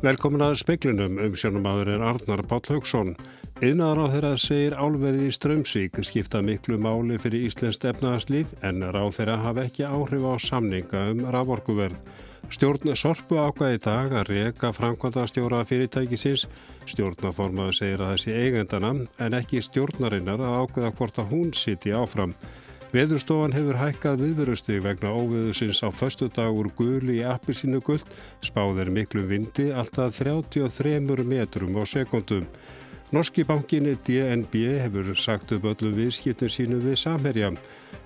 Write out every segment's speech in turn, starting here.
Velkomin að speiklinum um sjónumadur er Arnar Páll Haugsson. Yðnaðar á þeirra segir álverði í Strömsvík skipta miklu máli fyrir Íslensk efnaðarslíf en ráð þeirra hafa ekki áhrif á samninga um raforkuverð. Stjórn Sorpu ákvaði í dag að reyka framkvæmda stjóra fyrirtækisins. Stjórnaformaður segir að þessi eigendana en ekki stjórnarinnar að ákvaða hvort að hún siti áfram. Veðurstofan hefur hækkað viðverustug vegna óveðusins á förstu dag úr guli í appilsínu guld, spáðir miklu vindi alltaf 33 metrum á sekundum. Norski bankinni DNB hefur sagt upp öllum viðskiptum sínu við samherja.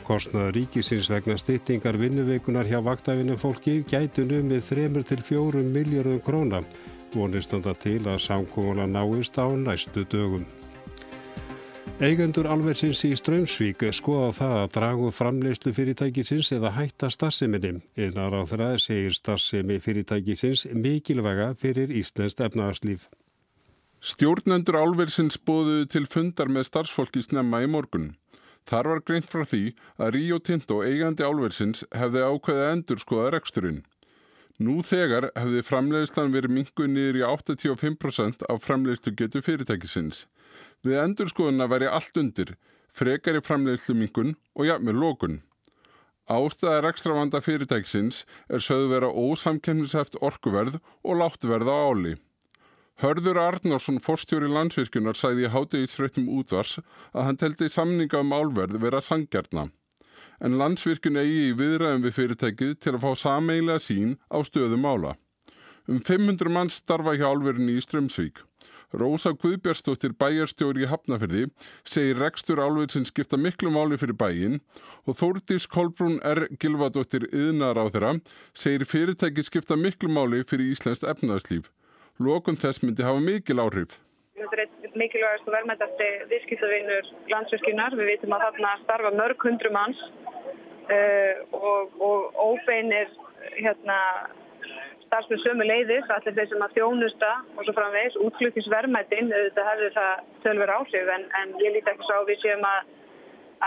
Kostnað ríkisins vegna styttingar vinnuveikunar hjá vaktæfinu fólki gætunum með 3-4 miljardum króna. Vonistanda til að samkóla náist á næstu dögum. Eigendur alversins í Strömsvík skoða það að dragu framleyslu fyrirtækisins eða hætta starfseminni. Einar á þeirra segir starfsemi fyrirtækisins mikilvæga fyrir Íslandst efnaðarslíf. Stjórnendur alversins bóðuðu til fundar með starfsfólki snemma í morgun. Þar var greint frá því að Río Tinto eigandi alversins hefði ákveðið endur skoða reksturinn. Nú þegar hefði framleiðslan verið mingu í 85% af framleiðslu getu fyrirtækisins. Við endurskoðuna væri allt undir, frekar í framleiðslu mingun og jafnveg lókun. Ástæðar ekstra vanda fyrirtæksins er sögðu vera ósamkemnisæft orkuverð og láttverð á áli. Hörður Arnarsson, forstjóri landsvirkjunar, sæði í hátegisfröttum útvars að hann teldi samninga um álverð vera sangjarna. En landsvirkjun eigi í viðræðum við fyrirtækið til að fá sameilega sín á stöðum ála. Um 500 manns starfa hjá álverðinni í Strömsvík. Rósa Guðbjörnsdóttir bæjarstjóri í Hafnafyrði segir rekstur álvið sem skipta miklu máli fyrir bæin og Þórdís Kolbrún R. Gilvadóttir yðnar á þeirra segir fyrirtæki skipta miklu máli fyrir Íslands efnaðarslíf. Lokun þess myndi hafa mikil áhrif. Þetta er einn mikilvægast og verðmættasti viðskiptavinnur landsverkinar. Við vitum að þarna starfa mörg hundru manns uh, og, og óbeinir hérna starfsmenn sömu leiðis, allir þeir sem að þjónusta og svo framvegs, útfluttisverðmættin, þetta hefur það tölver áhrif en, en ég líti ekki svo á við séum að,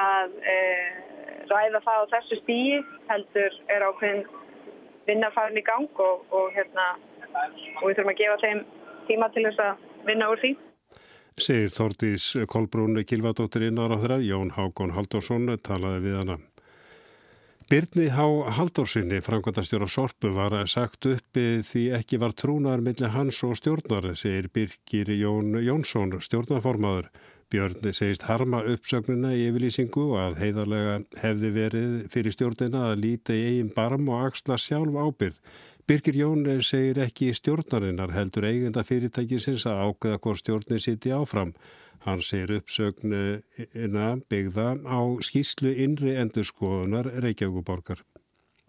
að e, ræða það á þessu stíi, heldur er ákveðin vinnafarin í gang og, og, hérna, og við þurfum að gefa þeim tíma til þess að vinna úr því. Segir Þórdís Kolbrún Kilvadóttir innar á þeirra, Jón Hákon Haldursson talaði við hana. Byrni Há Haldórsinni, framkvæmtastjóra Sorpu, var sagt uppi því ekki var trúnaðar millir hans og stjórnar, segir Birgir Jón Jónsson, stjórnarformaður. Björn segist harma uppsögnuna í yfirlýsingu og að heiðarlega hefði verið fyrir stjórnina að líta í eigin barm og axla sjálf ábyrð. Birgir Jón segir ekki stjórnarinnar heldur eigenda fyrirtækisins að ákveða hvort stjórnin siti áfram. Hann segir uppsögnina byggða á skýslu innri endurskoðunar Reykjavíkuborgar.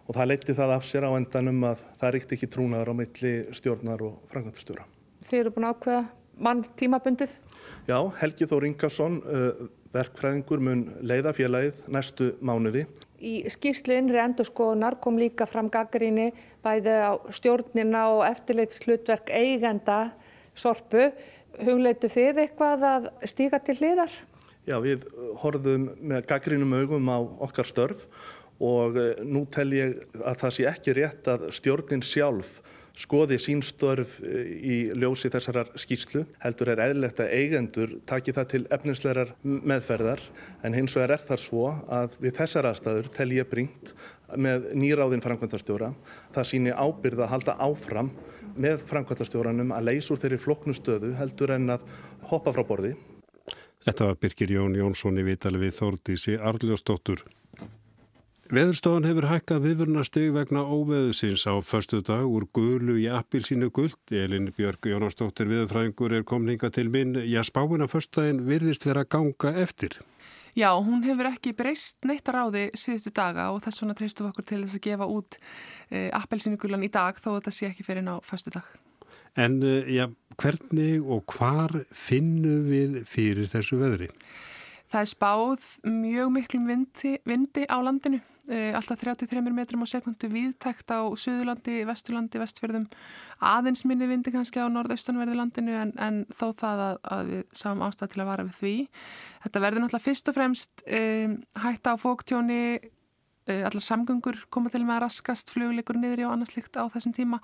Og það leytti það af sér á endanum að það ríkti ekki trúnaður á milli stjórnar og frangandastjóra. Þið eru búin að ákveða mann tímabundið? Já, Helgi Þór Ingarsson, verkfræðingur mun leiða félagið næstu mánuði. Í skýrslu innri endurskoðunar kom líka fram gaggrinni bæði á stjórnina og eftirleitslutverk eigenda sorpu hugleitu þið eitthvað að stíka til hliðar? Já, við horfum með gaggrínum augum á okkar störf og eh, nú tel ég að það sé ekki rétt að stjórnin sjálf skoði sín störf eh, í ljósi þessarar skýrslu. Heldur er eðlilegt að eigendur taki það til efninslegar meðferðar en hins vegar er það svo að við þessar aðstæður tel ég bringt með nýráðin framkvæmtastjóra. Það síni ábyrð að halda áfram með framkvæmtastjóranum að leysa úr þeirri floknu stöðu heldur en að hoppa frá borði. Þetta var Birgir Jón Jónsson í vitali við Þórdísi Arljósdóttur. Veðurstofan hefur hækkað viðvörnasteg vegna óveðusins á förstu dag úr gulu í appil sínu guld. Elin Björg Jónasdóttir viðfræðingur er komninga til minn. Já, spáin á förstdaginn virðist vera að ganga eftir. Já, hún hefur ekki breyst neitt að ráði síðustu daga og þess vegna treystum við okkur til þess að gefa út e, appelsínugulan í dag þó að þetta sé ekki fyrir ná fyrstu dag. En já, hvernig og hvar finnum við fyrir þessu veðri? Það er spáð mjög miklum vindi, vindi á landinu, eh, alltaf 33 metrum á sekundu viðtækt á Suðurlandi, Vesturlandi, Vestfjörðum, aðeins minni vindi kannski á norðaustanverðu landinu en, en þó það að, að við sáum ástæð til að vara við því. Þetta verður náttúrulega fyrst og fremst um, hætta á fóktjóni, uh, allar samgöngur koma til með að raskast flugleikur niður í og annars líkt á þessum tíma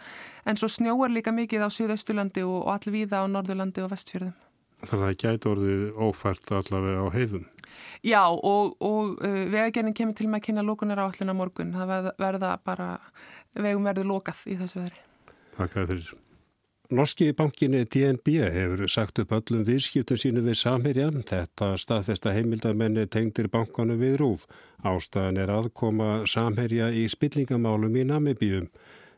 en svo snjóar líka mikið á Suðausturlandi og, og allvíða á Norðurlandi og Vestfjörðum. Það gæti orðið ófært allavega á heiðum. Já og, og uh, vegagerðin kemur til með að kynna lókunar á allina morgun. Það verða, bara, vegum verður lokað í þessu veðri. Takk að fyrir. Norski bankinni DNB hefur sagt upp öllum viðskiptum sínu við Samherjan. Þetta staðfesta heimildamenni tengdir bankanu við rúf. Ástæðan er aðkoma Samherja í spillingamálum í Namibíum.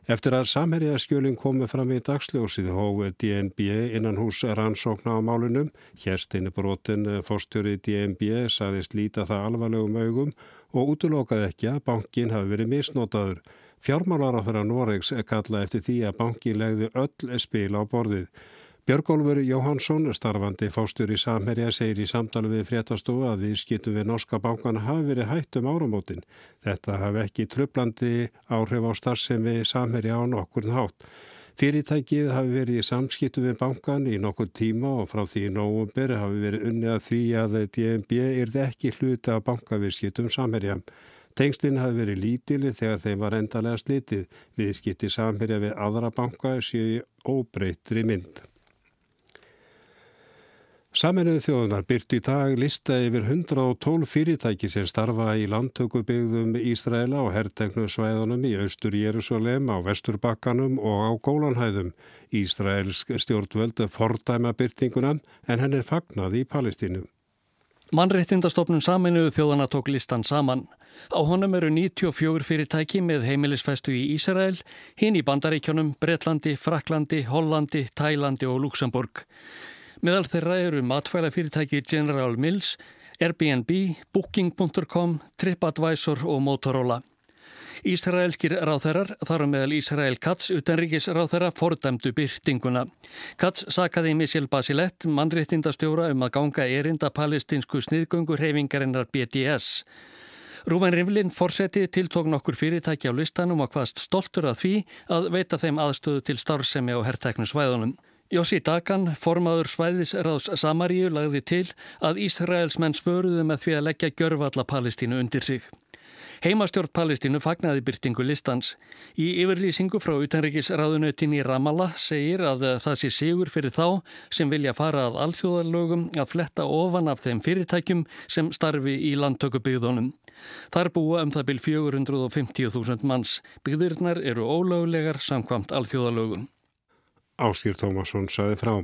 Eftir að samherjaskjölinn komið fram í dagsljósið hóið DNB innan hús rannsókna á málunum, hérstinni brotin fórstjóri DNB saðist líta það alvarlegum augum og útlokaði ekki að bankin hafi verið misnotaður. Fjármálar á þeirra Noregs kalla eftir því að bankin legði öll spil á borðið. Björgólfur Jóhansson, starfandi fástur í Samherja, segir í samtali við fréttastofu að við skýtum við norska bankana hafi verið hætt um áramótin. Þetta hafi ekki tröflandi áhrif á starfsemi Samherja á nokkur nátt. Fyrirtækið hafi verið í samskiptu við bankan í nokkur tíma og frá því í nógumber hafi verið unni að því að DNB er ekki hluti af bankavirskiptum Samherja. Tengslinn hafi verið lítili þegar þeim var endalega slitið. Viðskipti Samherja við aðra banka séu óbreytri mynd. Saminuðu þjóðunar byrt í dag lista yfir 112 fyrirtæki sem starfa í landtökubygðum Ísraela og herrtegnu svæðunum í austur Jérúsalem, á vesturbakkanum og á Gólanhæðum. Ísraelsk stjórnvöld fordæma byrtinguna en henn er fagnað í Palestínu. Mannreittindastofnun Saminuðu þjóðana tók listan saman. Á honum eru 94 fyrirtæki með heimilisfestu í Ísrael, hinn í Bandaríkjónum, Breitlandi, Fraklandi, Hollandi, Tælandi og Luxemburg. Meðal þeirra eru matfælafyrirtæki General Mills, Airbnb, Booking.com, TripAdvisor og Motorola. Ísraelskir ráþærar, þar á meðal Ísrael Katz, utanríkis ráþæra, fordæmdu byrtinguna. Katz sakaði Michel Basilett, mannréttindastjóra um að ganga erinda palestinsku sniðgöngur hefingarinnar BDS. Rúven Rivlin fórseti tiltók nokkur fyrirtæki á listanum og hvaðst stoltur að því að veita þeim aðstöðu til starfsemi og herrtæknu svæðunum. Jósi Dagan, formaður svæðisráðs Samaríu, lagði til að Ísraelsmenn svöruðu með því að leggja gjörfalla Palestínu undir sig. Heimastjórn Palestínu fagnaði byrtingu listans. Í yfirlýsingu frá utanrikisráðunutin í Ramallah segir að það sé sigur fyrir þá sem vilja fara að alþjóðarlögum að fletta ofan af þeim fyrirtækjum sem starfi í landtökubyggðunum. Þar búa um það byrj 450.000 manns. Byggðirnar eru ólöglegar samkvamt alþjóðarlögum. Áskýr Tómasson saði frá.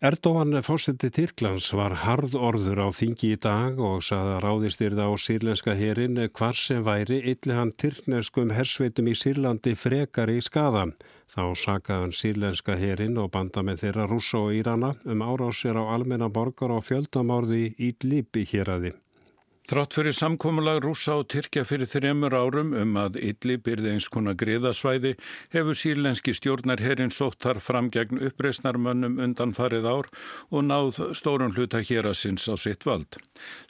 Erdogan fórseti Tyrklands var harð orður á þingi í dag og saði að ráðistyrða á sírlenska herin hvar sem væri ylli hann tyrkneskum hersveitum í Sýrlandi frekar í skada. Þá sakaði hann sírlenska herin og banda með þeirra rúsa og írana um árásir á almenna borgar og fjöldamárði í Lípi hér aði. Þrátt fyrir samkómulag rúsa og Tyrkja fyrir þremur árum um að Idlib yrði eins konar griðasvæði hefur sílenski stjórnar herrin sóttar fram gegn uppreysnarmönnum undan farið ár og náð stórun hluta hér að sinns á sitt vald.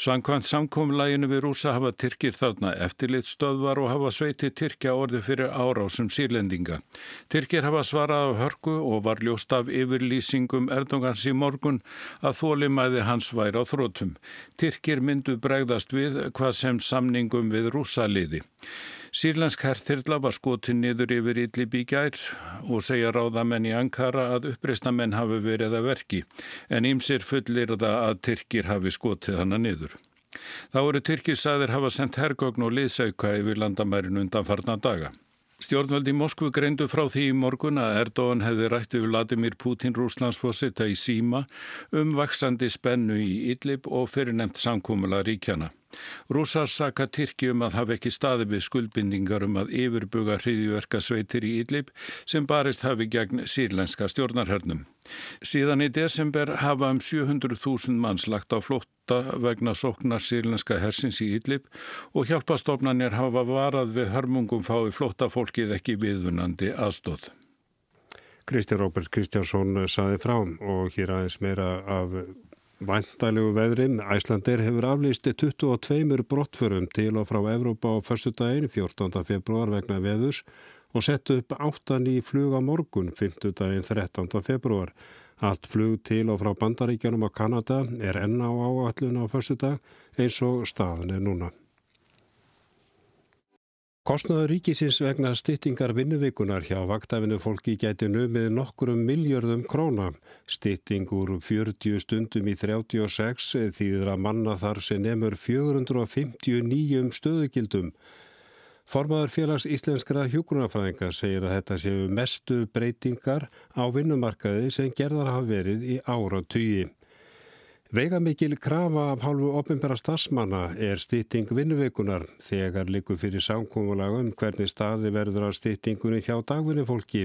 Sankvæmt samkómulaginu við rúsa hafa Tyrkir þarna eftirlitstöðvar og hafa sveiti Tyrkja orði fyrir árásum sírlendinga. Tyrkir hafa svarað á hörku og var ljóst af yfirlýsingum Erdogans í morgun að þólimæði hans væri á þrótum. Tyrkir myndu bregðast bregðast við hvað sem samningum við rúsaliði. Sýrlensk herrþyrla var skotin niður yfir Idlib í gær og segja ráðamenn í Ankara að uppreistamenn hafi verið að verki en ímsir fullir það að Tyrkir hafi skotið hana niður. Þá eru Tyrkir saðir hafa sendt hergögn og liðsauka yfir landamærin undan farna daga. Stjórnvaldi Moskvu greindu frá því í morgun að Erdóan hefði rætt yfir Vladimir Putin Rúslandsforsetta í síma um vaksandi spennu í Idlib og fyrirnemt samkúmula ríkjana. Rúsar saka Tyrki um að hafa ekki staði við skuldbindingar um að yfirbuga hriðjverka sveitir í Idlib sem barist hafi gegn sírlenska stjórnarhörnum. Síðan í desember hafa um 700.000 manns lagt á flótta vegna sóknar sírlenska hersins í Idlib og hjálpastofnanir hafa varað við hörmungum fái flótta fólkið ekki viðunandi aðstóð. Kristján Róbert Kristjánsson saði frá og hér aðeins meira af Væntalegu veðrim, Æslandir hefur aflýsti 22 brottförum til og frá Evrópa á förstu daginn 14. februar vegna veðus og sett upp áttan í flug á morgun 5. daginn 13. februar. Allt flug til og frá bandaríkjanum á Kanada er enná áallun á förstu dag eins og staðan er núna. Kostnaður ríkisins vegna styttingar vinnuvikunar hjá vaktafinu fólki gæti numið nokkurum miljörðum króna. Stytting úr 40 stundum í 36 þýðir að manna þar sem nefnur 459 stöðugildum. Formaður félags íslenskra hjókunarfræðingar segir að þetta séu mestu breytingar á vinnumarkaði sem gerðar hafa verið í ára tugi. Veigamikil krafa af hálfu ofinbæra starfsmanna er stýtting vinnuveikunar þegar likur fyrir samkómulega um hvernig staði verður á stýttingunni hjá dagvinni fólki.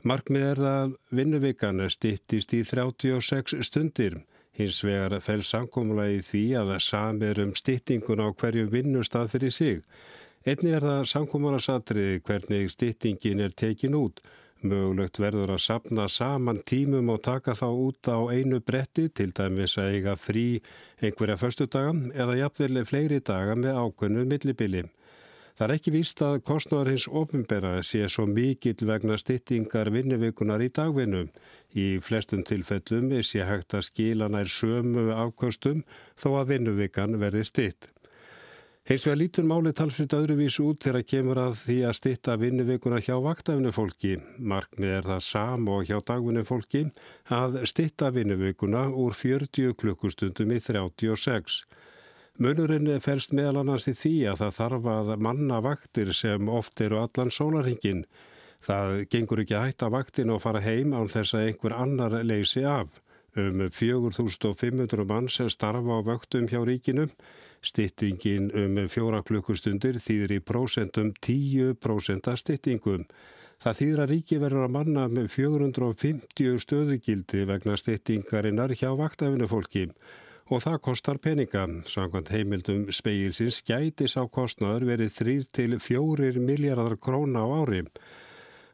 Markmið er að vinnuveikana stýttist í 36 stundir. Hins vegar fæl samkómulega í því að það samir um stýttingun á hverju vinnustad fyrir sig. Einni er það samkómulega satriði hvernig stýttingin er tekin út. Mögulegt verður að sapna saman tímum og taka þá út á einu bretti til dæmis að eiga frí einhverja förstu daga eða jafnvel fleiri daga með ákveðnu millibili. Það er ekki víst að kostnáður hins ofinbera sé svo mikill vegna styttingar vinnuvikunar í dagvinnu. Í flestum tilfellum sé hægt að skila nær sömu afkvöstum þó að vinnuvikan verði stytt. Hins vegar lítur máli talsvitt öðruvísu út þegar kemur að því að stitta vinnuveikuna hjá vaktafinu fólki. Markmið er það sam og hjá dagvinu fólki að stitta vinnuveikuna úr 40 klukkustundum í 36. Munurinn fælst meðal annars í því að það þarf að manna vaktir sem oft eru allan sólarhingin. Það gengur ekki að hætta vaktin og fara heim án þess að einhver annar leysi af. Um 4500 mann sem starfa á vaktum hjá ríkinum Styttingin um fjóra klukkustundir þýðir í prósentum 10% styttingum. Það þýðir að ríki verður að manna með 450 stöðugildi vegna styttingarinnar hjá vaktafinu fólki og það kostar peninga. Samkvæmt heimildum speilsins gætis á kostnaður verið 3-4 miljardar króna á ári.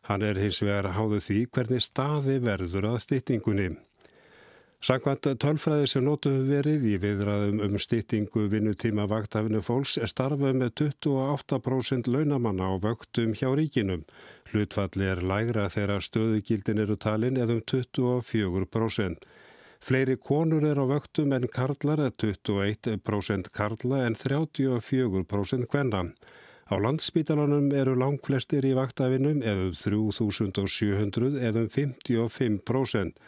Hann er hins vegar háðu því hvernig staði verður að styttingunni. Sankvæmt tölfræði sem nótu verið í viðræðum um stýttingu vinnutíma vaktafinu fólks starfað með 28% launamanna á vöktum hjá ríkinum. Hlutfalli er lægra þegar stöðugildin eru talin eða um 24%. Fleiri konur er á vöktum en karlar er 21% karla en 34% hvenna. Á landsspítalanum eru langflestir í vaktafinum eða um 3700 eða um 55%.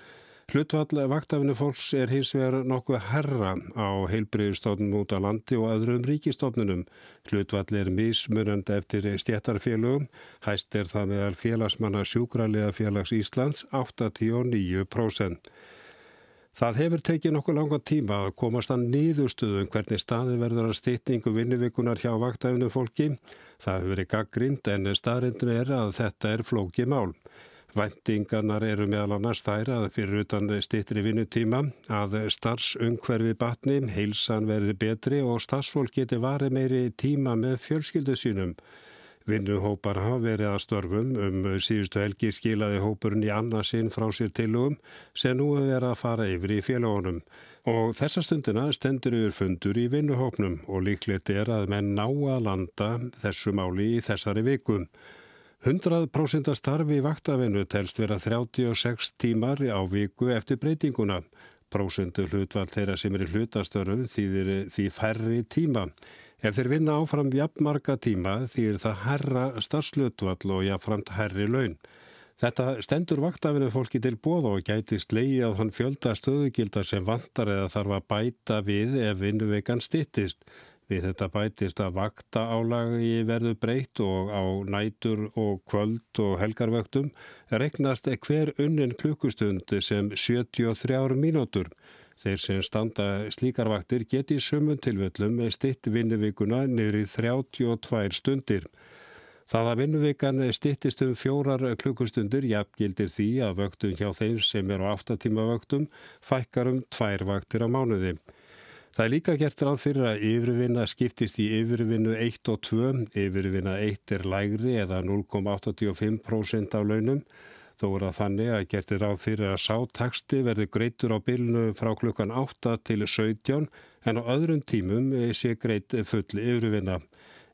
Hlutvall vaktafinu fólks er hins vegar nokkuð herra á heilbriðustofnum út á landi og öðrum ríkistofnunum. Hlutvall er mismunandi eftir stjættarfélögum. Hæst er það meðal félagsmanna sjúkralega félags Íslands 89%. Það hefur tekið nokkuð langa tíma að komast að nýðustuðum hvernig staði verður að stýtningu vinnuvikunar hjá vaktafinu fólki. Það hefur verið gaggrind en staðrindin er að þetta er flókið mál. Væntingarnar eru meðal annars þær að fyrir utan stittri vinnutíma að starfsungverfi batni, heilsan verði betri og starfsfólk geti varið meiri tíma með fjölskyldu sínum. Vinnuhópar hafa verið að störfum um síðustu helgi skilaði hópurinn í annarsinn frá sér tilugum sem nú hefur verið að fara yfir í félagunum. Og þessa stundina stendur yfir fundur í vinnuhópnum og líklegt er að menn ná að landa þessu máli í þessari vikum. 100% starfi í vaktavinu telst vera 36 tímar á viku eftir breytinguna. Prósendu hlutvall þeirra sem er í hlutastörfu þýðir því færri tíma. Ef þeir vinna áfram jafnmarga tíma þýðir það herra starfslutvall og jafnframt herri laun. Þetta stendur vaktafinu fólki til bóð og gæti slegi að hann fjölda stöðugildar sem vantar eða þarf að bæta við ef vinnuvekan stittist. Við þetta bætist að vakta álagi verður breytt og á nætur og kvöld og helgarvöktum regnast hver unnin klukkustund sem 73 mínútur. Þeir sem standa slíkarvaktir geti sumun tilvöllum með stitt vinnuvíkuna niður í 32 stundir. Það að vinnuvíkan stittist um fjórar klukkustundur jafngildir því að vöktun hjá þeim sem er á 8 tíma vöktum fækkar um tvær vaktir á mánuði. Það er líka gert ráð fyrir að yfirvinna skiptist í yfirvinnu 1 og 2. Yfirvinna 1 er lægri eða 0,85% af launum. Þó er það þannig að getur á fyrir að sátaksti verði greitur á bylnu frá klukkan 8 til 17 en á öðrum tímum sé greit full yfirvinna.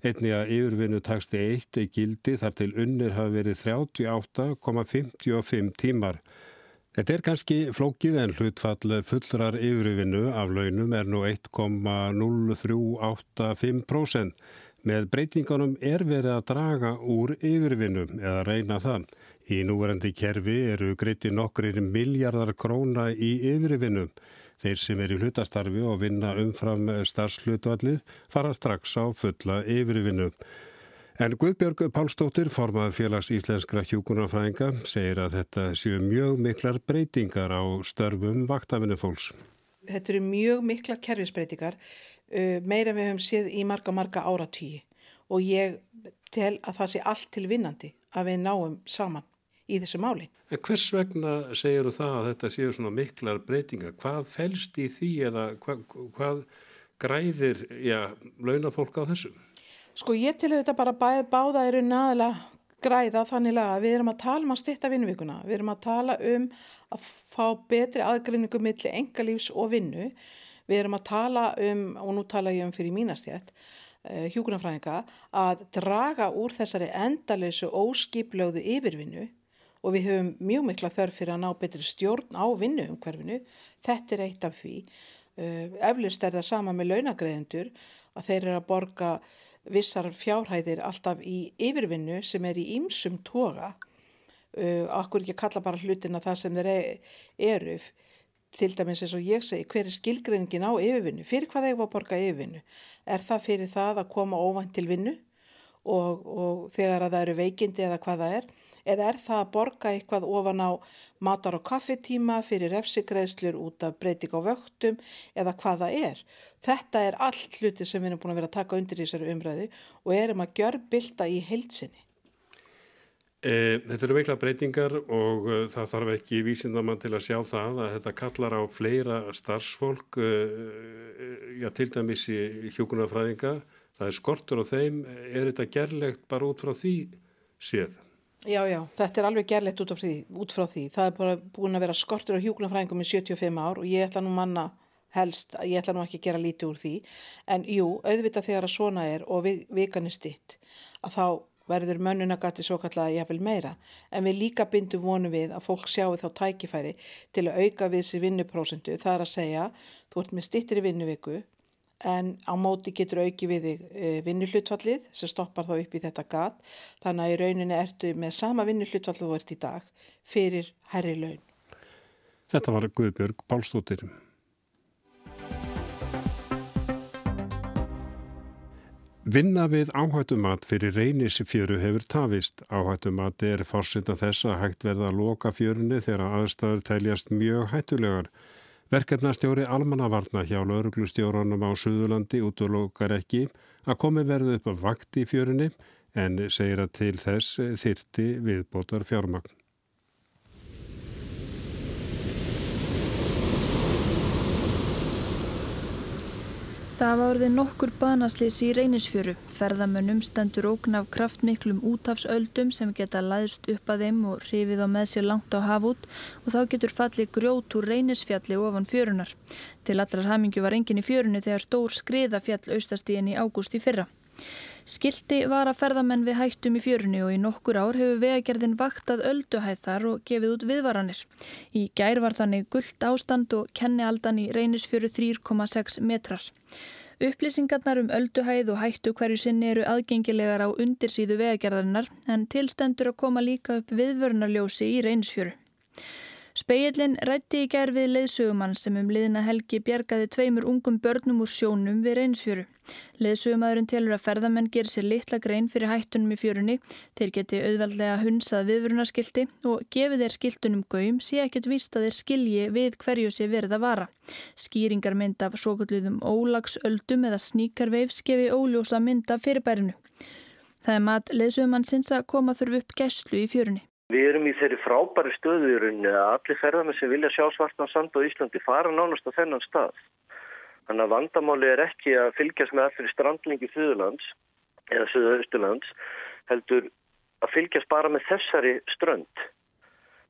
Einni að yfirvinnu taksti eitt gildi þar til unnir hafi verið 38,55 tímar. Þetta er kannski flókið en hlutfall fullrar yfirvinnu af launum er nú 1,0385%. Með breytingunum er verið að draga úr yfirvinnum eða reyna það. Í núverandi kerfi eru greiti nokkrir miljardar króna í yfirvinnum. Þeir sem er í hlutastarfi og vinna umfram starfslutvallið fara strax á fulla yfirvinnu. En Guðbjörg Pálsdóttir, formað félags íslenskra hjúkunarfræðinga, segir að þetta séu mjög miklar breytingar á störfum vaktafinu fólks. Þetta eru mjög miklar kerfisbreytingar uh, meira við höfum séð í marga, marga áratýji og ég tel að það sé allt til vinnandi að við náum saman í þessu máli. En hvers vegna segir þú það að þetta séu svona miklar breytingar? Hvað fælst í því eða hvað, hvað græðir, já, launafólk á þessu? Sko ég til auðvitað bara bæð, báða eru næðilega græða þannig að við erum að tala um að styrta vinnvíkuna, við erum að tala um að fá betri aðgrinningu millir engalífs og vinnu Við erum að tala um, og nú tala ég um fyrir mínastjætt, uh, eh, hjúkunarfræðinga, að draga úr þessari endalösu óskiplögðu yfirvinnu og við höfum mjög mikla þörf fyrir að ná betri stjórn á vinnu um hverfinu. Þetta er eitt af því. Uh, eflust er það sama með launagreðendur að þeir eru að borga vissar fjárhæðir alltaf í yfirvinnu sem er í ýmsum toga. Uh, akkur ekki að kalla bara hlutina það sem þeir e-, eru. Til dæmis eins og ég segi, hver er skilgreiningin á yfirvinnu, fyrir hvað þeir var að borga yfirvinnu, er það fyrir það að koma óvænt til vinnu? Og, og þegar að það eru veikindi eða hvað það er, eða er það að borga eitthvað ofan á matar og kaffetíma fyrir refsigreðslur út af breyting á vöktum eða hvað það er. Þetta er allt hluti sem við erum búin að vera að taka undir í þessari umræðu og erum að gjör bylta í heilsinni. E, þetta eru veikla breytingar og uh, það þarf ekki vísindamann til að sjá það að þetta kallar á fleira starfsfólk, uh, já til dæmis í hjókunarfræðinga, það er skortur á þeim, er þetta gerlegt bara út frá því séð? Já, já, þetta er alveg gerlegt út, út frá því. Það er bara búin að vera skortur á hjókunarfræðingum í 75 ár og ég ætla nú manna helst, ég ætla nú ekki að gera lítið úr því, en jú, auðvitað þegar að svona er og vikan er stitt, að þá verður mönnunagatti svo kallaða jafnvel meira. En við líka bindum vonum við að fólk sjáu þá tækifæri til að auka við sér vinnuprósendu það er að segja þú ert með stittir í vinnuviku en á móti getur auki við e, vinnuhlutfallið sem stoppar þá upp í þetta gat þannig að í rauninni ertu með sama vinnuhlutfall þú ert í dag fyrir herri laun. Þetta var Guðbjörg Pálstóttir. Vinna við áhættumat fyrir reynisfjöru hefur tafist. Áhættumat er fórsita þess að hægt verða að loka fjörunni þegar aðstæður teljast mjög hættulegar. Verkefnastjóri almannavarna hjá lauruglustjóranum á Suðurlandi útlokar ekki að komi verðu upp að vakt í fjörunni en segir að til þess þyrti viðbótar fjármagn. Það var orðið nokkur banaslýs í reynisfjöru. Ferðamönnum stendur ógn af kraftmiklum útafsöldum sem geta læðst upp að þeim og hrifið á með sér langt á hafút og þá getur fallið grjót úr reynisfjalli ofan fjörunar. Til allrar hamingju var engin í fjörunu þegar stór skriða fjall austastíðin í ágúst í fyrra. Skildi var að ferðamenn við hættum í fjörunni og í nokkur ár hefur vegagerðin vaktað ölduhæð þar og gefið út viðvaranir. Í gær var þannig gullt ástand og kennialdan í reynisfjöru 3,6 metrar. Upplýsingarnar um ölduhæð og hættu hverju sinni eru aðgengilegar á undirsýðu vegagerðarinnar en tilstendur að koma líka upp viðvörnarljósi í reynsfjöru. Speillin rætti í gerð við leiðsögumann sem um liðna helgi bjergaði tveimur ungum börnum úr sjónum við reynsfjöru. Leiðsögumadurinn telur að ferðamenn gerir sér litla grein fyrir hættunum í fjörunni, þeir geti auðveldlega hunsað viðvörunarskildi og gefið þeir skiltunum gaum sé ekkert víst að þeir skilji við hverju sé verið að vara. Skýringar mynd af svo kalluðum ólagsöldum eða sníkarveif skefi óljósa mynd af fyrirbærinu. Það er mat leiðsögumann sinns að koma þurfu upp gæslu í fjörunni. Við erum í þeirri frábæri stöðu í rauninni að allir ferðarmenn sem vilja sjá svartan sand á Íslandi fara nánast á þennan stað. Þannig að vandamáli er ekki að fylgjast með allir strandlingi Þjóðlands eða Söðausturlands heldur að fylgjast bara með þessari strönd.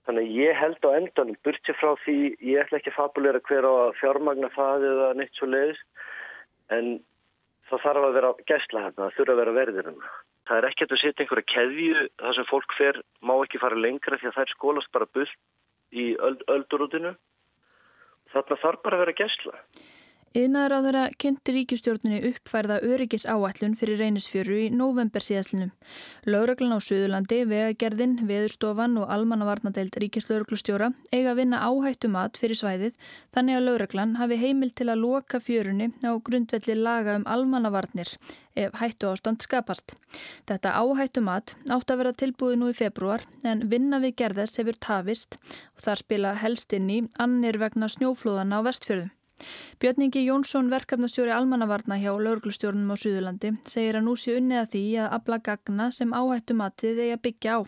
Þannig að ég held á endanum, burt sér frá því, ég ætla ekki að fabulera hver á fjármagna það eða neitt svo leiðis, en það þarf að vera gæsla hérna, það þurfa að vera verðir hérna. Það er ekkert að setja einhverja keðju, það sem fólk fer má ekki fara lengra því að það er skólast bara bult í öld, öldurútinu. Þarna þarf bara að vera gæsla. Þeirra kynnti ríkistjórnini uppfærða öryggis áætlun fyrir reynisfjöru í november síðastlunum. Lauraglan á Suðurlandi, vegagerðin, veðurstofan og almannavarnadeild ríkislauruglustjóra eiga að vinna áhættu mat fyrir svæðið þannig að lauraglan hafi heimil til að loka fjörunni á grundvelli laga um almannavarnir ef hættu ástand skapast. Þetta áhættu mat átt að vera tilbúið nú í februar en vinna við gerðess hefur tafist og þar spila helst inn í annir vegna snjóflóðana á vestfjörðum. Björningi Jónsson, verkefnastjóri almannavarna hjá lauruglustjórnum á Suðurlandi, segir að nú sé unnið að því að abla gagna sem áhættu matið eigi að byggja á.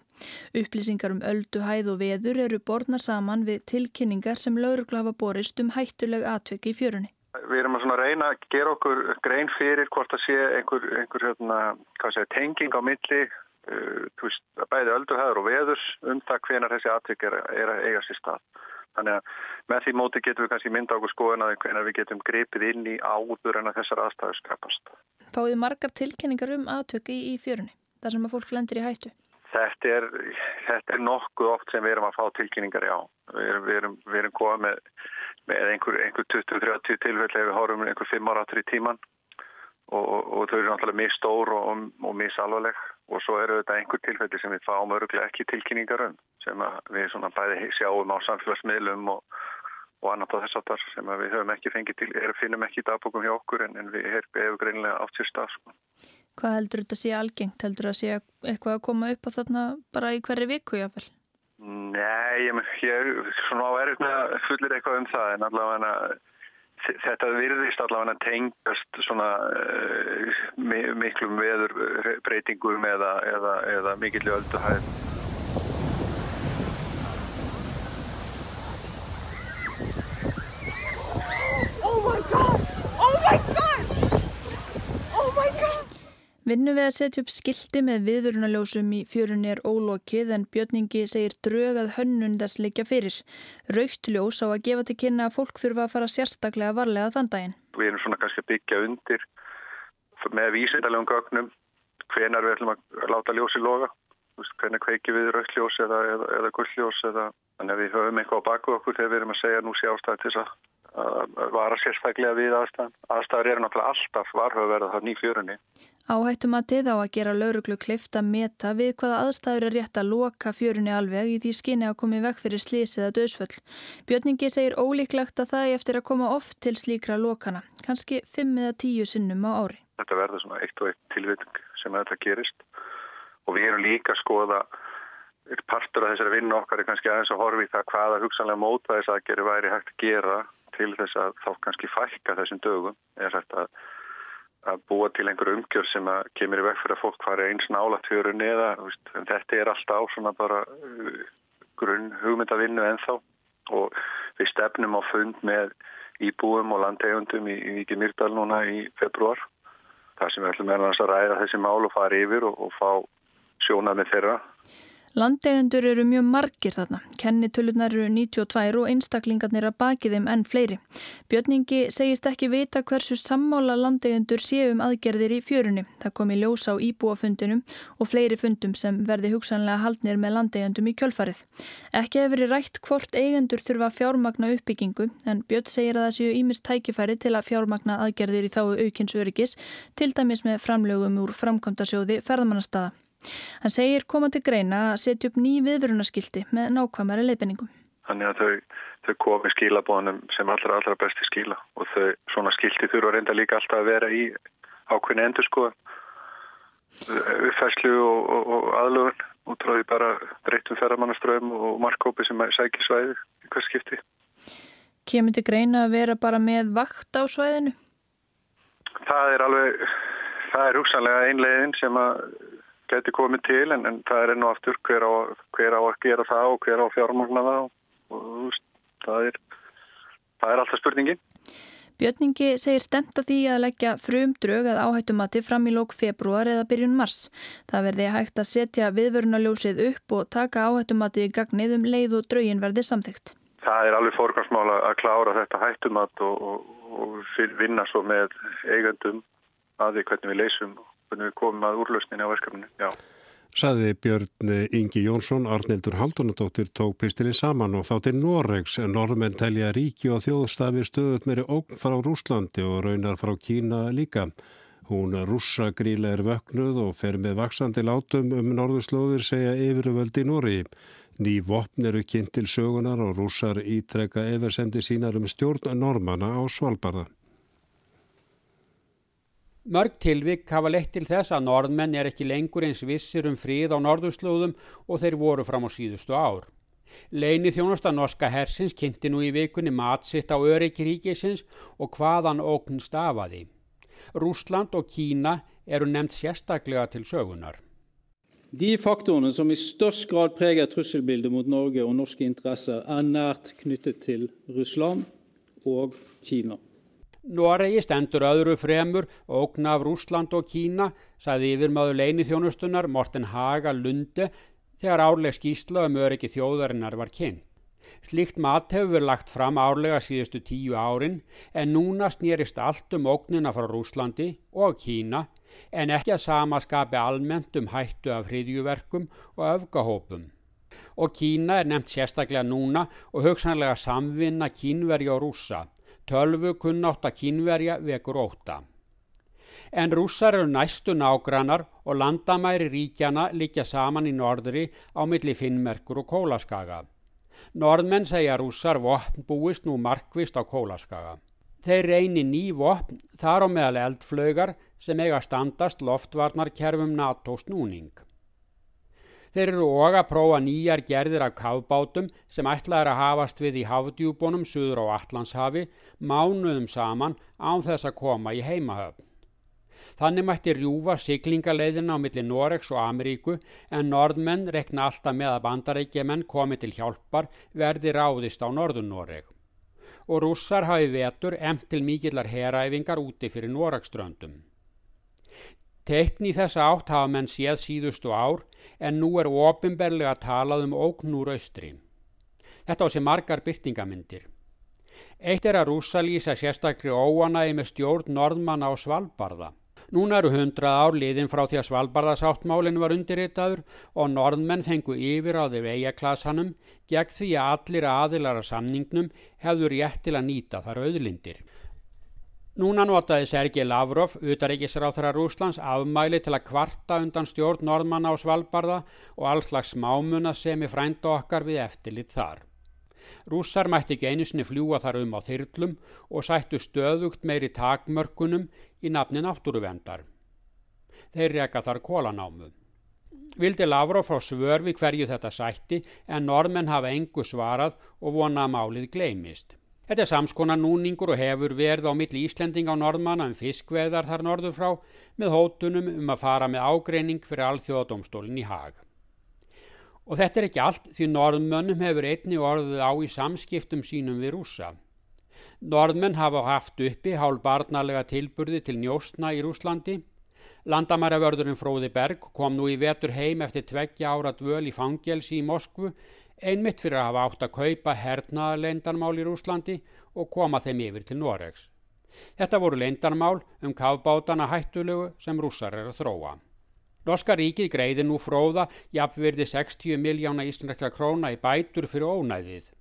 Upplýsingar um öldu, hæð og veður eru borðnar saman við tilkynningar sem laurugla hafa borist um hættuleg atveki í fjörunni. Við erum að reyna að gera okkur grein fyrir hvort að sé einhver, einhver hérna, segja, tenging á milli, uh, veist, bæði öldu, hæður og veðurs um það hvenar þessi atveki er, er að eiga sér stað. Þannig að með því móti getum við kannski mynda okkur skoðan að hvernig við getum grepið inn í áður en að þessar aðstæður skapast. Fáið margar tilkenningar um aðtöki í fjörunni, þar sem að fólk lendir í hættu? Þetta er, þetta er nokkuð oft sem við erum að fá tilkynningar í á. Við erum, við erum, við erum góða með, með einhver, einhver 20-30 tilfelli ef við horfum einhver 5 ára áttur í tíman og, og þau eru náttúrulega mjög stór og, og mjög salvaleg og svo eru þetta einhver tilfelli sem við fáum öruglega ekki tilkynningar um sem við svona bæði sjáum á samfélagsmiðlum og, og annað á þess aftar sem við höfum ekki fengið til, er, finnum ekki í dagbókum hjá okkur en, en við hefum greinilega átt sér stað. Sko. Hvað heldur þetta að sé algengt? Heldur þetta að sé eitthvað að koma upp á þarna bara í hverju viku jáfnvel? Nei, ég, ég svona á með að fullir eitthvað um það en allavega þetta virðist allavega tengast svona uh, miklum veður breytingum eða, eða, eða mikill ölduhæð. Oh my god! Oh my god! Oh my god! Vinnu við að setja upp skildi með viðurunaljósum í fjörunni er ólokið en Björningi segir drög að hönnun þess leikja fyrir. Raukt ljós á að gefa til kynna að fólk þurfa að fara sérstaklega varlega þann daginn. Við erum svona kannski að byggja undir með vísindalegum gögnum hvenar við ætlum að láta ljósi loga, hvenar kveiki við raukt ljós eða, eða, eða gullljós eða þannig að við höfum eitthvað á baku okkur þegar við erum að segja nú sé ástæði til þess að vara sérstaklega við aðstæðan. Aðstæður eru náttúrulega alltaf varhauverða það nýfjörunni. Áhættum þið á að gera lauruglu klift að meta við hvaða aðstæður er rétt að loka fjörunni alveg í því skinni að komi vekk fyrir slísið að döðsföll. Björningi segir ólíklegt að það er eftir að koma oft til slíkra lokana, kannski 5 eða 10 sinnum á ári. Þetta verður svona eitt og eitt tilviting sem þetta gerist og við erum líka að skoða partur af þessari vinnu okkar er kannski aðeins að horfi það hvaða hugsanlega móta þess að gera væri hægt að gera til þess að þá kannski fælka þessum dögum er hægt að að búa til einhver umgjör sem að kemur í veg fyrir að fólk fari eins nála tjörunni eða veist, þetta er alltaf svona bara uh, grunn hugmyndavinnu ennþá. Og við stefnum á fund með íbúum og landegundum í, Víki Myrdal núna í februar þar sem við ætlum að ræða þessi mál og fara yfir og, og fá sjónað með þeirra Landegendur eru mjög margir þarna. Kennitölunar eru 92 og einstaklingarnir að baki þeim enn fleiri. Björningi segist ekki vita hversu sammála landegendur séu um aðgerðir í fjörunni. Það kom í ljós á íbúafundinum og fleiri fundum sem verði hugsanlega haldnir með landegendum í kjölfarið. Ekki hefur verið rætt hvort eigendur þurfa fjármagna uppbyggingu en Björn segir að það séu ímist tækifæri til að fjármagna aðgerðir í þáu aukins öryggis, til dæmis með framlögum úr framkvæmdasjóði ferðamannastaða. Hann segir komandi greina að setja upp ný viðvörunaskildi með nákvæmari leifinningum. Þannig að þau, þau komi skílabónum sem allra allra besti skíla og þau svona skildi þurfa reynda líka alltaf að vera í ákveðin endur sko uppfæslu og, og, og aðlugun og tróði bara breytum ferramannaströðum og markkópi sem sækir svæði í hvers skipti. Kemur til greina að vera bara með vakt á svæðinu? Það er alveg, það er hugsanlega einlegin sem að geti komið til en, en það er enn og aftur hver á, hver á að gera það og hver á fjármagna það og, og það er, það er alltaf spurningin. Björningi segir stemt að því að leggja frum drög að áhættumati fram í lók februar eða byrjun mars. Það verði hægt að setja viðvörunarljósið upp og taka áhættumati í gagnið um leið og draugin verði samþygt. Það er alveg fórgangsmála að klára þetta hættumat og, og, og vinna svo með eigandum að því hvernig við leysum og hvernig við komum að úrlausninni á verkefninu. Já. Saði Björn Ingi Jónsson, Arnildur Haldunadóttir tók pistilinn saman og þá til Noregs. Norrmenn telja ríki og þjóðstafi stöðut meiri ógn frá Rúslandi og raunar frá Kína líka. Hún rússa gríla er vöknuð og fer með vaksandi látum um norðurslóðir segja yfirvöldi Nóri. Ný vopn eru kynnt til sögunar og rússar ítrekka eversendi sínar um stjórn normanna á Svalbardða. Mörg tilvik hafa leitt til þess að norðmenn er ekki lengur eins vissir um frið á norðurslóðum og þeir voru fram á síðustu ár. Leini þjónusta norska hersins kynnti nú í vikunni matsitt á öryggiríkisins og hvaðan ókn stafaði. Rúsland og Kína eru nefnt sérstaklega til sögunar. De faktorene som i størst grad preger trusselbildet mot Norge og norske interesser er nært knyttet til Russland og Kína. Noregi stendur öðru fremur ógna af Rúsland og Kína, saði yfirmaður leini þjónustunar Morten Haga Lunde þegar árleg skýsla um öryggi þjóðarinnar var kynnt. Slikt mat hefur lagt fram árlega síðustu tíu árin en núna snýrist allt um ógnina frá Rúslandi og Kína en ekki að sama skapi almennt um hættu af hriðjuverkum og öfgahópum. Og Kína er nefnt sérstaklega núna og hugsanlega samvinna kínveri og rúsa. Tölvu kunnátt að kínverja vekur óta. En rússar eru næstu nágrannar og landamæri ríkjana likja saman í norðri á milli Finnmerkur og Kólaskaga. Norðmenn segja rússar vopn búist nú markvist á Kólaskaga. Þeir reyni ný vopn þar á meðal eldflögar sem eiga standast loftvarnarkerfum NATO snúning. Þeir eru og að prófa nýjar gerðir af kafbátum sem ætlað er að hafast við í hafdjúbónum suður á Allandshafi mánuðum saman án þess að koma í heimahöfn. Þannig mætti rjúfa siglingaleiðina á milli Noregs og Ameríku en norðmenn rekna alltaf með að bandarækjumenn komi til hjálpar verði ráðist á norðun Noreg. Og rússar hafi vetur emt til mikillar heræfingar úti fyrir Noregströndum. Tekni þessa átt hafa menn séð síðustu ár en nú er ofinberlega talað um óknúr austri. Þetta á sér margar byrtingamindir. Eitt er að rúsa lýsa sérstakri óanægi með stjórn norðmanna á Svalbarða. Núna eru hundrað ár liðin frá því að Svalbarðasáttmálinn var undirritaður og norðmenn fengu yfir á þeir eigaklasanum gegn því að allir aðilara samningnum hefur rétt til að nýta þar auðlindir. Núna notaði Sergei Lavrov, utaríkisráþara Rúslands, afmæli til að kvarta undan stjórn norðmanna á Svalbarða og allslags mámuna sem er frænda okkar við eftirlit þar. Rússar mætti ekki einusinni fljúa þar um á þyrlum og sættu stöðugt meiri takmörkunum í nafni náttúruvendar. Þeir reka þar kólanámu. Vildi Lavrov frá svörfi hverju þetta sætti en norðmenn hafa engu svarað og vona að málið gleimist. Þetta er samskona núningur og hefur verið á milli Íslending á norðmanna um fiskveðar þar norður frá með hótunum um að fara með ágreining fyrir alþjóðadómstólinn í hag. Og þetta er ekki allt því norðmönnum hefur einni orðið á í samskiptum sínum við rúsa. Norðmenn hafa haft uppi hálf barnalega tilburði til njóstna í Rúslandi. Landamæravörðurinn Fróði Berg kom nú í vetur heim eftir tveggja ára dvöl í fangelsi í Moskvu einmitt fyrir að hafa átt að kaupa hernaða leindarmál í Rúslandi og koma þeim yfir til Noregs. Þetta voru leindarmál um kafbátana hættulegu sem rússar er að þróa. Norska ríkið greiði nú fróða jafnverði 60 miljána íslenskla króna í bætur fyrir ónæðið.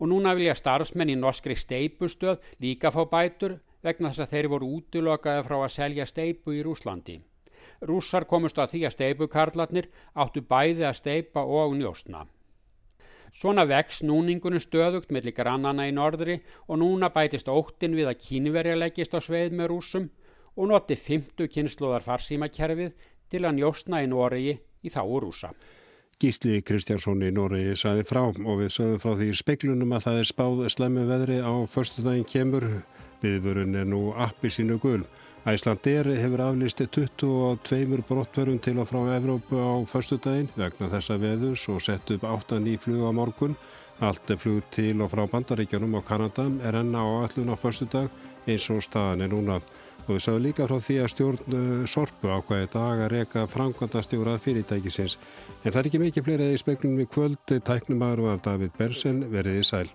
Og núna vilja starfsmenn í norskri steipustöð líka fá bætur vegna þess að þeir voru útilokaði frá að selja steipu í Rúslandi. Rússar komust að því að steipukarlarnir áttu bæði að steipa og njóstna. Svona vex núningunum stöðugt millir grannana í norðri og núna bætist óttin við að kínverja leggist á sveið með rúsum og noti fymtu kynsluðar farsímakerfið til að njóstna í Noregi í þá rúsa. Gísli Kristjánsson í Noregi saði frá og við sögum frá því speklunum að það er spáð slemmu veðri á förstu daginn kemur. Viðvörun er nú appi sínu gul. Æslandir hefur aflýst 22 brottverðum til og frá Evrópu á förstu daginn vegna þessa veðurs og sett upp 8 nýflug á morgun. Allt er flug til og frá bandaríkjunum á Kanada er enna á allun á förstu dag eins og staðan er núna. Og við sagum líka frá því að stjórn uh, Sorpu ákvæði dag að reyka framkvæmda stjórað fyrirtækisins. En það er ekki mikið fleira í speklunum í kvöld, tæknumar og af David Bersen verið í sæl.